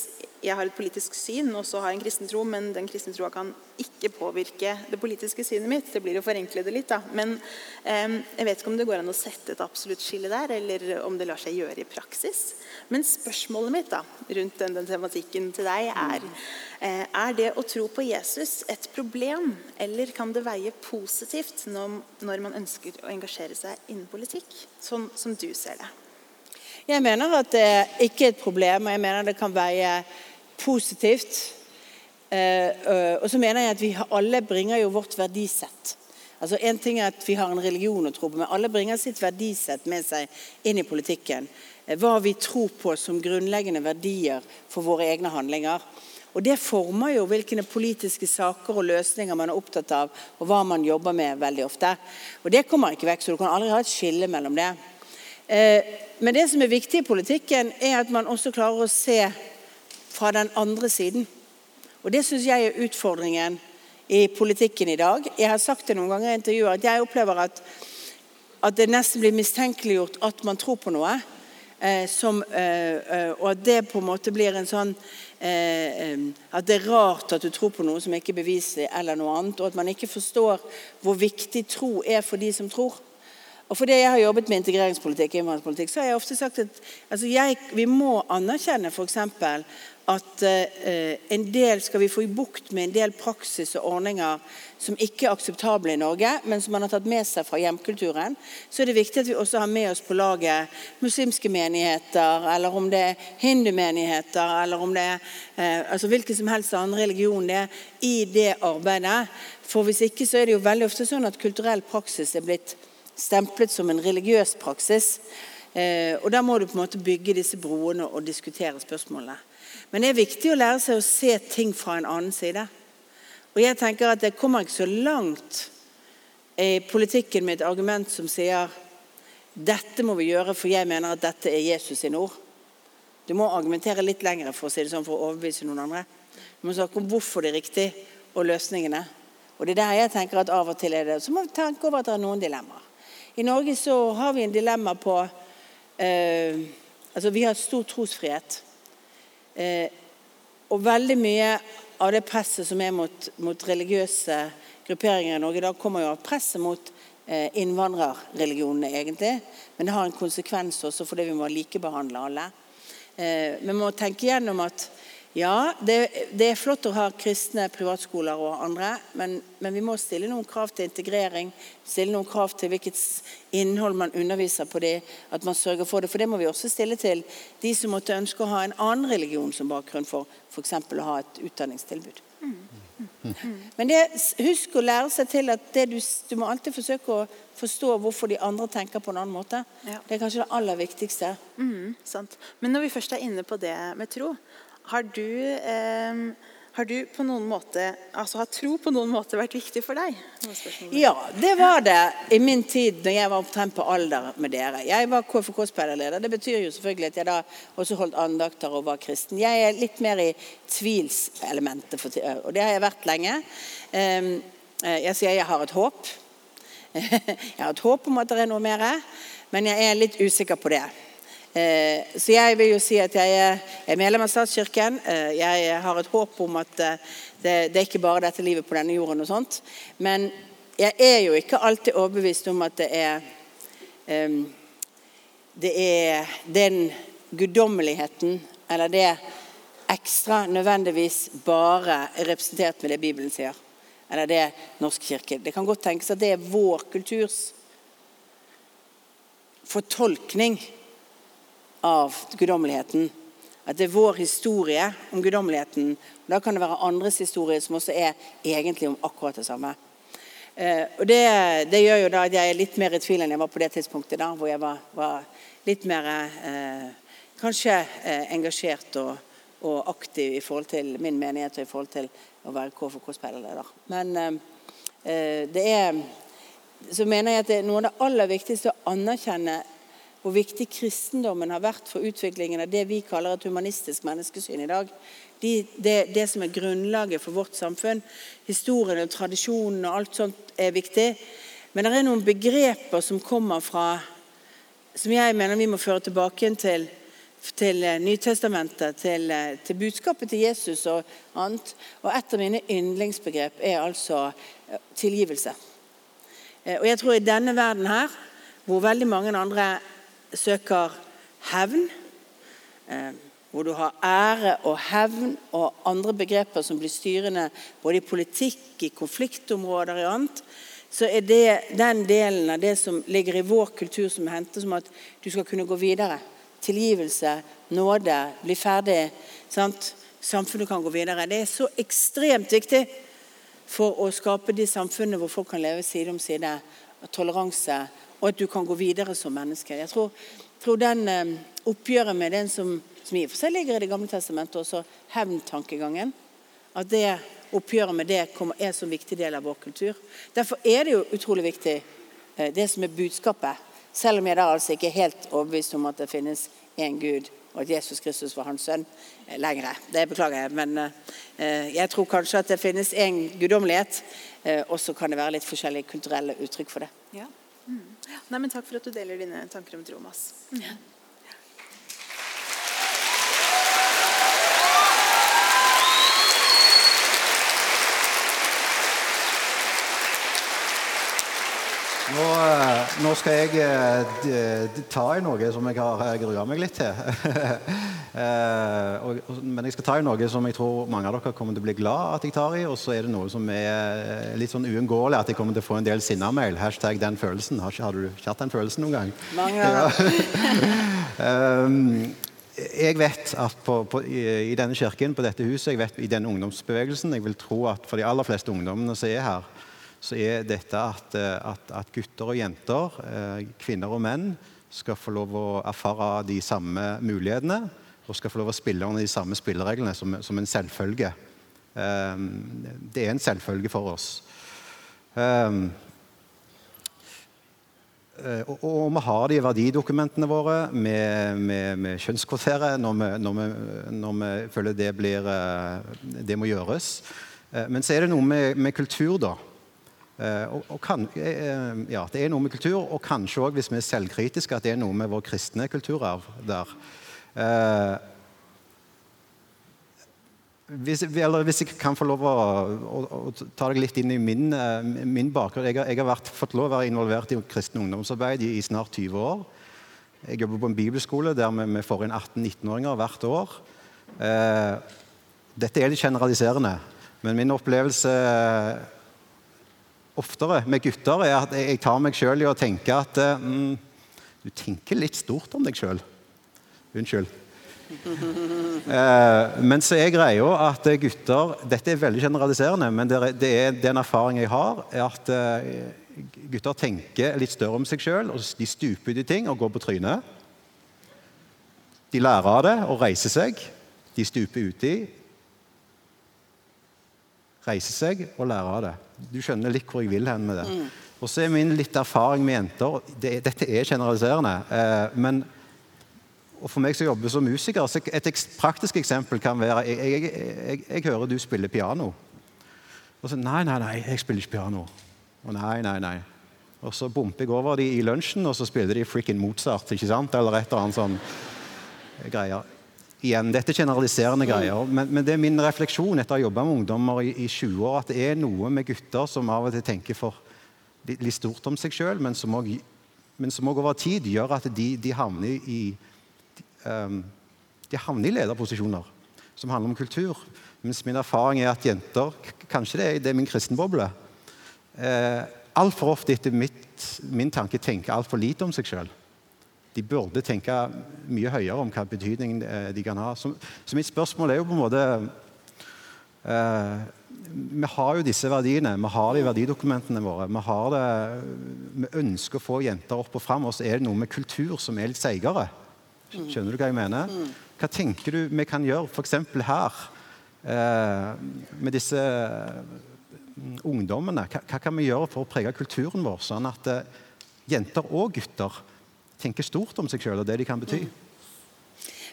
jeg har et politisk syn og så har jeg en kristen tro, men den kristne troa kan ikke påvirke det politiske synet mitt, det blir å forenkle det litt, da. Men eh, jeg vet ikke om det går an å sette et absolutt skille der, eller om det lar seg gjøre i praksis. Men spørsmålet mitt da, rundt den, den tematikken til deg er eh, Er det å tro på Jesus et problem, eller kan det veie positivt når, når man ønsker å engasjere seg innen politikk, sånn som du ser det? Jeg mener at det ikke er et problem, og jeg mener det kan veie positivt. Eh, og så mener jeg at vi alle bringer jo vårt verdisett. Altså En ting er at vi har en religion å tro på, men alle bringer sitt verdisett med seg inn i politikken. Eh, hva vi tror på som grunnleggende verdier for våre egne handlinger. Og Det former jo hvilke politiske saker og løsninger man er opptatt av, og hva man jobber med veldig ofte. Og Det kommer ikke vekk, så du kan aldri ha et skille mellom det. Eh, Men det som er viktig i politikken, er at man også klarer å se fra den andre siden. Og Det syns jeg er utfordringen i politikken i dag. Jeg har sagt det noen ganger i intervjuer at jeg opplever at, at det nesten blir mistenkeliggjort at man tror på noe. Eh, som, eh, eh, og at det på en måte blir en sånn eh, At det er rart at du tror på noe som ikke er beviselig, eller noe annet. Og at man ikke forstår hvor viktig tro er for de som tror. Og fordi jeg har jobbet med integreringspolitikk, innvandringspolitikk, så har jeg ofte sagt at altså jeg, vi må anerkjenne f.eks. at eh, en del skal vi få i bukt med en del praksis og ordninger som ikke er akseptable i Norge, men som man har tatt med seg fra hjemkulturen. Så er det viktig at vi også har med oss på laget muslimske menigheter, eller om det er hindumenigheter, eller om det er eh, altså hvilken som helst annen religion det er, i det arbeidet. For hvis ikke så er det jo veldig ofte sånn at kulturell praksis er blitt stemplet som en religiøs praksis. Eh, og Da må du på en måte bygge disse broene og diskutere spørsmålene. Men det er viktig å lære seg å se ting fra en annen side. Og jeg tenker at Det kommer ikke så langt i politikken med et argument som sier dette må vi gjøre, for jeg mener at dette er Jesus sine ord. Du må argumentere litt lenger for å si det sånn, for å overbevise noen andre. Du må snakke om hvorfor det er riktig, og løsningene. Og det er der jeg tenker at av og til er det. Så må vi tenke over at det er noen dilemmaer. I Norge så har vi en dilemma på eh, Altså vi har stor trosfrihet. Eh, og veldig mye av det presset som er mot, mot religiøse grupperinger i Norge, da kommer jo av presset mot eh, innvandrerreligionene, egentlig. Men det har en konsekvens også fordi vi må likebehandle alle. Eh, vi må tenke gjennom at ja, det, det, er flott å ha kristne privatskoler og andre, men, men, vi må stille noen krav til integrering. Stille noen krav til hvilket innhold man underviser på det. At man sørger for det. For det må vi også stille til de som måtte ønske å ha en annen religion som bakgrunn for f.eks. å ha et utdanningstilbud. Men det, husk å lære seg til at du, du, må alltid forsøke å forstå hvorfor de andre tenker på en annen måte. Ja. Det er kanskje det aller viktigste. Mm, sant. Men når vi først er inne på det med tro, har du, eh, har du på noen måte Altså har tro på noen måte vært viktig for deg? Ja, det var det i min tid når jeg var omtrent på alder med dere. Jeg var KFK-speiderleder. Det betyr jo selvfølgelig at jeg da også holdt andakter og var kristen. Jeg er litt mer i tvilselementet, og det har jeg vært lenge. Jeg sier jeg har et håp. [laughs] Jeg har et håp om at det er noe mer, men jeg er litt usikker på det. Så jeg vil jo si at jeg er medlem av statskirken. Jeg har et håp om at det, det er ikke bare dette livet på denne jorden og sånt. Men jeg er jo ikke alltid overbevist om at det er Det er den guddommeligheten eller det ekstra nødvendigvis bare er representert med det Bibelen sier. Eller det Norsk kirke. Det kan godt tenkes at det er vår kulturs fortolkning av guddommeligheten. At det er vår historie om guddommeligheten. Og Da kan det være andres historie som også er egentlig om akkurat det samme. Eh, og det, det gjør jo da at jeg er litt mer i tvil enn jeg var på det tidspunktet, da, hvor jeg var, var litt mer eh, kanskje eh, engasjert og, og aktiv i forhold til min menighet og i forhold til å være KFK-speiderleder. Men eh, eh, det er så mener jeg at det er noe av det aller viktigste å anerkjenne hvor viktig kristendommen har vært for utviklingen av det vi kaller et humanistisk menneskesyn i dag. De, det, det som er grunnlaget for vårt samfunn. Historien og tradisjonen og alt sånt er viktig. Men det er noen begreper som kommer fra Som jeg mener vi må føre tilbake til, til Nytestamentet, til, til budskapet til Jesus og annet. Og et av mine yndlingsbegrep er altså tilgivelse. Eh, Og jeg tror i denne verden her, hvor veldig mange andre søker hevn, eh, hvor du har ære og hevn og andre begreper som blir styrende både i politikk, i konfliktområder og annet, så er det den delen av det som ligger i vår kultur som henter som at du skal kunne gå videre. Tilgivelse, nåde, bli ferdig. Sant? Samfunnet kan gå videre. Det er så ekstremt viktig for å skape de samfunnene hvor folk kan leve side om side, toleranse, og at du kan gå videre som menneske. Jeg tror, tror den eh, oppgjøret med den som, som i og for seg ligger i Det gamle testamentet, også hevntankegangen, at det oppgjøret med det er som viktig del av vår kultur. Derfor er det jo utrolig viktig, eh, det som er budskapet. Selv om jeg da altså ikke er helt overbevist om at det finnes én Gud, og at Jesus Kristus var hans sønn eh, lenger. Det beklager jeg, men jeg tror kanskje at det finnes én guddommelighet, og så kan det være litt forskjellige kulturelle uttrykk for det. Ja. Mm. Nei, men takk for at du deler dine tanker om tro Mass. Mm. Nå, eh, nå skal jeg eh, ta i noe som jeg har grua meg litt til. [laughs] Eh, men jeg skal ta i noe som jeg tror mange av dere kommer til å bli glad at jeg tar i. Og så er det noe som er eh, litt sånn uunngåelig, at jeg kommer til å få en del sinnamail. Hashtag den følelsen. Har, har du ikke hatt den følelsen noen gang? Mange [laughs] ganger. Um, [laughs] jeg vet at på, på, i, i denne kirken, på dette huset, jeg vet i denne ungdomsbevegelsen Jeg vil tro at for de aller fleste ungdommene som er her, så er dette at, eh, at, at gutter og jenter, eh, kvinner og menn, skal få lov å erfare de samme mulighetene og skal få lov å spille under de samme spillereglene som, som en selvfølge. Um, det er en selvfølge for oss. Um, Eh, Og, og vi har de verdidokumentene våre. med, med, med kjønnskvoterer når når, når vi føler det, blir, det må gjøres. Men så er det noe med, med kultur, da. Eh, Og, og kan, eh, ja, det er noe med kultur, og kanskje òg, hvis vi er selvkritiske, at det er noe med vår kristne kulturarv der. Eh, hvis, hvis jeg kan få lov å, å, å ta deg litt inn i min, eh, min bakgrunn Jeg, jeg har vært, fått lov å være involvert i kristen ungdomsarbeid i, i snart 20 år. Jeg jobber på en bibelskole der vi, vi får inn 18-19-åringer hvert år. Eh, dette er litt generaliserende, men min opplevelse eh, oftere med gutter er at jeg, tar meg sjøl i å tenke at mm, du tenker litt stort om deg sjøl. Unnskyld. [laughs] Eh, men så er greia at gutter Dette er veldig generaliserende, men det er, det er den erfaring jeg har, er at eh, gutter tenker litt større om seg sjøl. De stuper ut i ting og går på trynet. De lærer av det og reiser seg. De stuper uti, reiser seg og lære av det. Du skjønner litt hvor jeg vil hen med det. Og så er min litt erfaring med jenter det, Dette er generaliserende. Eh, men for meg som jobber som musiker, så et eks- praktisk eksempel kan være jeg, jeg, jeg, jeg hører du spiller piano. Og så Nei, nei, nei, jeg spiller ikke piano. Og nei, nei, nei. Og så bumper jeg over de i lunsjen, og så spiller de frikken Mozart. ikke sant? Eller et eller annet sånn greier. Igjen, dette er generaliserende greier, men, men det er min refleksjon etter å ha jobba med ungdommer i, i 20 år, at det er noe med gutter som av og til tenker for litt, litt stort om seg sjøl, men som òg over tid gjør at de, de havner i de, um, de havner i lederposisjoner som handler om kultur. Mens min erfaring er at jenter Kanskje det er, det er min kristenboble. Eh, Altfor ofte etter mitt, min tanke tenker altfor lite om seg sjøl. De burde tenke mye høyere om hva betydning eh, de kan ha. Så, så mitt spørsmål er jo på en måte eh, Vi har jo disse verdiene, vi har det i verdidokumentene våre. Vi, har det, vi ønsker å få jenter opp og fram, og så er det noe med kultur som er litt seigere. Skjønner du hva jeg mener? Hva tenker du vi kan gjøre f.eks. her, eh, med disse mm, ungdommene? Hva, kan vi gjøre for å prege kulturen vår, sånn at jenter og gutter tenker stort om seg sjøl og det de kan bety?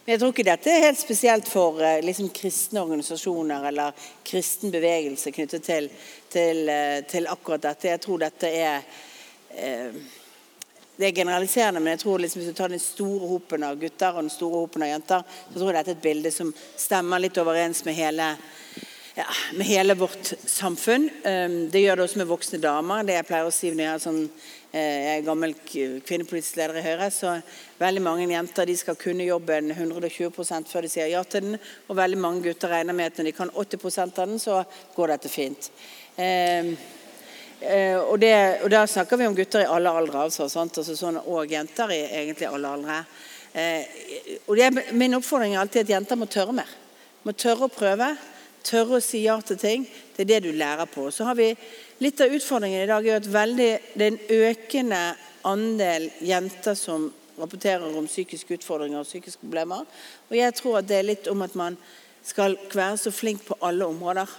Men jeg tror ikke dette er helt spesielt for eh, liksom, kristne organisasjoner eller kristen bevegelse knyttet til, til, eh, til akkurat dette. Jeg tror dette er eh, det er generaliserende, men jeg tror liksom hvis du tar den store hopen av gutter og den store hopen av jenter, så tror jeg dette er et bilde som stemmer litt overens med hele, ja, med hele vårt samfunn. Um, det gjør det også med voksne damer. Det jeg pleier å si når jeg, har sånn, jeg er gammel kvinnepolitisk leder i Høyre, så veldig mange jenter de skal kunne jobben 120 før de sier ja til den, og veldig mange gutter regner med at når de kan 80 av den, så går dette fint. Um, Eh, og, det, og da snakker vi om gutter i alle aldre, altså? Altså, sånn, og jenter i egentlig alle aldre. Eh, og det, min oppfordring er alltid at jenter må tørre mer. Må tørre å prøve, tørre å si ja til ting. Det er det du lærer på. Så har vi Litt av utfordringen i dag er at veldig, det er en økende andel jenter som rapporterer om psykiske utfordringer og psykiske problemer. Og jeg tror at det er litt om at man skal være så flink på alle områder.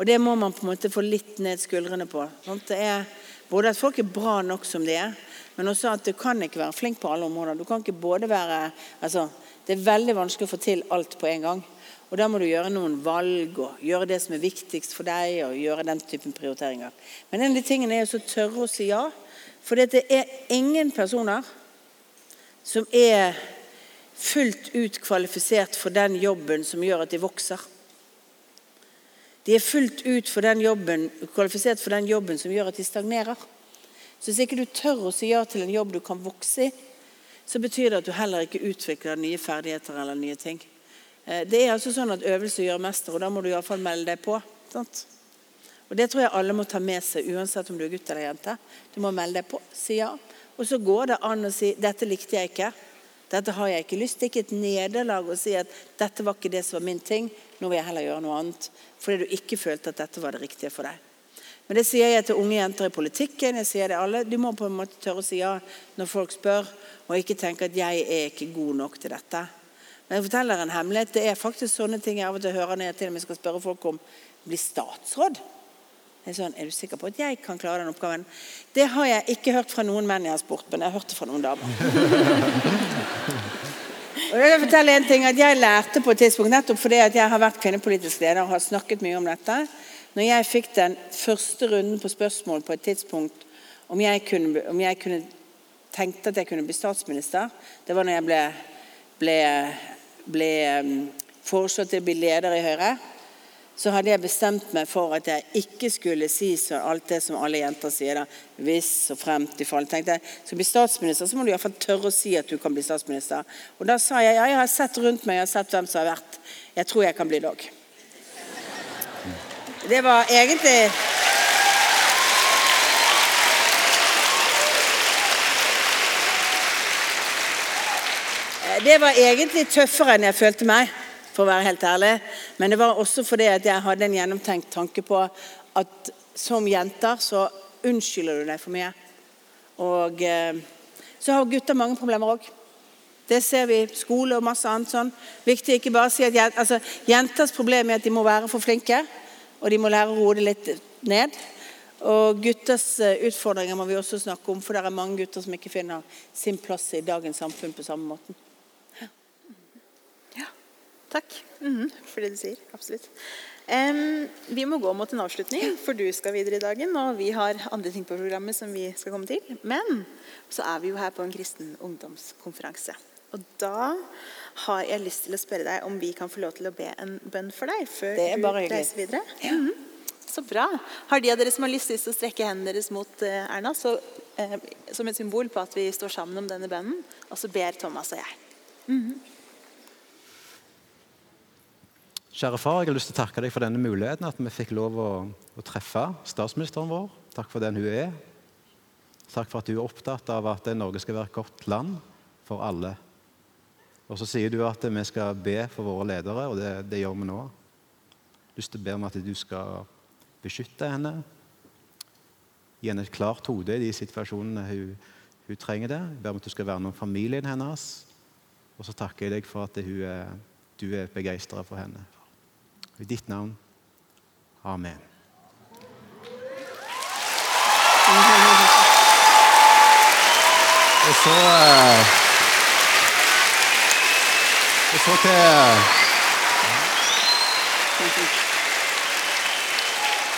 Og det må man på en måte få litt ned skuldrene på. Sant? Det er både at folk er bra nok som de er, men også at du kan ikke være flink på alle områder. Du kan ikke både være altså, Det er veldig vanskelig å få til alt på en gang. Og da må du gjøre noen valg og gjøre det som er viktigst for deg, og gjøre den typen prioriteringer. Men en av de tingene er å tørre å si ja. For det er ingen personer som er fullt ut kvalifisert for den jobben som gjør at de vokser. De er fullt ut for jobben, kvalifisert for den jobben som gjør at de stagnerer. Så hvis ikke du tør å si ja til en jobb du kan vokse i, så betyr det at du heller ikke utvikler nye ferdigheter eller nye ting. Eh, Det er altså sånn at øvelse gjør mester, og da må du iallfall melde deg på. Sant? Og Det tror jeg alle må ta med seg, uansett om du er gutt eller jente. Du må melde deg på, si ja. Og så går det an å si 'dette likte jeg ikke'. Dette har jeg ikke lyst til. Ikke et nederlag å si at 'dette var ikke det som var min ting', nå vil jeg heller gjøre noe annet. Fordi du ikke følte at dette var det riktige for deg. Men det sier jeg til unge jenter i politikken. jeg sier det alle. Du må på en måte tørre å si ja når folk spør, og ikke tenke at 'jeg er ikke god nok til dette'. Men jeg forteller en hemmelighet. Det er faktisk sånne ting jeg av og til hører når jeg til og med skal spørre folk om bli statsråd. Jeg er, sånn, er du sikker på at jeg kan klare den oppgaven? Det har jeg ikke hørt fra noen menn jeg har spurt, men jeg har hørt det fra noen damer. Og jeg vil fortelle en ting, at jeg lærte på et tidspunkt, nettopp fordi at jeg har vært kvinnepolitisk leder og har snakket mye om dette. Når jeg fikk den første runden på spørsmål på et tidspunkt om jeg kunne, om jeg kunne tenkte at jeg kunne bli statsminister, det var når jeg ble, ble, ble um, foreslått til å bli leder i Høyre så hadde jeg bestemt meg for at jeg ikke skulle si så alt det som alle jenter sier. da, Hvis og fremt i fall. tenkte jeg, Skal du bli statsminister, så må du i hvert fall tørre å si at du kan bli statsminister. Og da sa jeg ja, jeg har sett rundt meg, jeg har sett hvem som har vært. Jeg tror jeg kan bli det òg. Det var egentlig Det var egentlig tøffere enn jeg følte meg, for å være helt ærlig. Men det var også fordi at jeg hadde en gjennomtenkt tanke på at som jenter så unnskylder du deg for mye. Og eh, så har gutter mange problemer òg. Det ser vi skole og masse annet sånn. Viktig ikke bare å si at altså, Jenters problem er at de må være for flinke, og de må lære å roe det litt ned. Og gutters eh, utfordringer må vi også snakke om, for det er mange gutter som ikke finner sin plass i dagens samfunn på samme måten. Takk -hmm. for det du sier. Absolutt. Um, vi må gå mot en avslutning, for du skal videre i dagen. Og vi har andre ting på programmet som vi skal komme til. Men så er vi jo her på en kristen ungdomskonferanse. Og da har jeg lyst til å spørre deg om vi kan få lov til å be en bønn for deg før du reiser videre. Ja. Mhm. Så bra. Har de av dere som har lyst til å strekke hendene deres mot uh, Erna, så, uh, som et symbol på at vi står sammen om denne bønnen, og så ber Thomas og jeg. Kjære far, jeg har lyst til å takke deg for denne muligheten, at vi fikk lov å, å treffe statsministeren vår. Takk for den hun er. Takk for at du er opptatt av at Norge skal være et godt land for alle. Og så sier du at vi skal be for våre ledere, og det, det gjør vi nå. Jeg har lyst til å be om at du skal beskytte henne. Gi henne et klart hode i de situasjonene hun, hun trenger det. Jeg ber om at du skal verne om familien hennes. Og så takker jeg deg for at hun er, du er begeistra for henne. I ditt navn. Amen. Og så eh, Og så til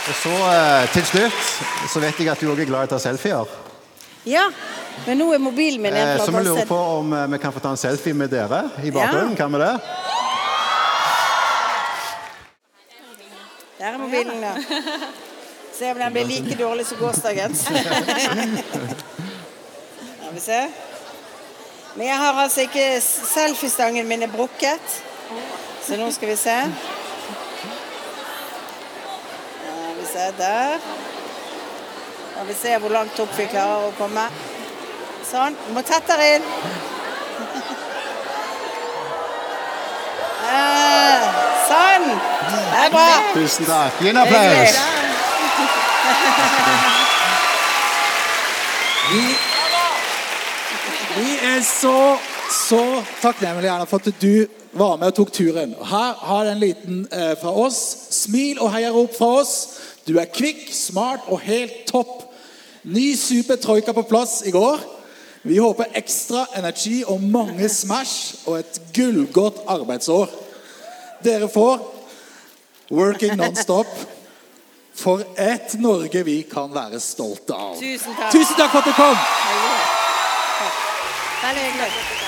Og så eh, til slutt så vet jeg at du òg er glad i å ta selfier. Ja, men nå er mobilen min en plass. så vi lurer på om eh, vi kan få ta en selfie med dere i bakgrunnen. Kan vi det? Der er mobilen, da. Se om den blir like dårlig som gårsdagens. [laughs] Skal vi se. Men jeg har altså ikke Selfiestangen min er brukket. Så nå skal vi se. Skal vi se der. Skal vi se hvor langt opp vi klarer å komme. Sånn. Vi må tettere inn. [laughs] Eh, Sånn. Det er bra. Tusen takk. Gi en applaus. Vi, vi er så, så takknemlige Erna, for at du var med og tok turen. Her har du en liten eh, fra oss. Smil og heiarop fra oss. Du er kvikk, smart og helt topp. Ny super troika på plass i går. Vi håper ekstra energi og mange smash og et gullgodt arbeidsår. Dere får Working Non-Stop. For et Norge vi kan være stolte av. Tusen takk. Tusen takk for at du kom! Veldig hyggelig.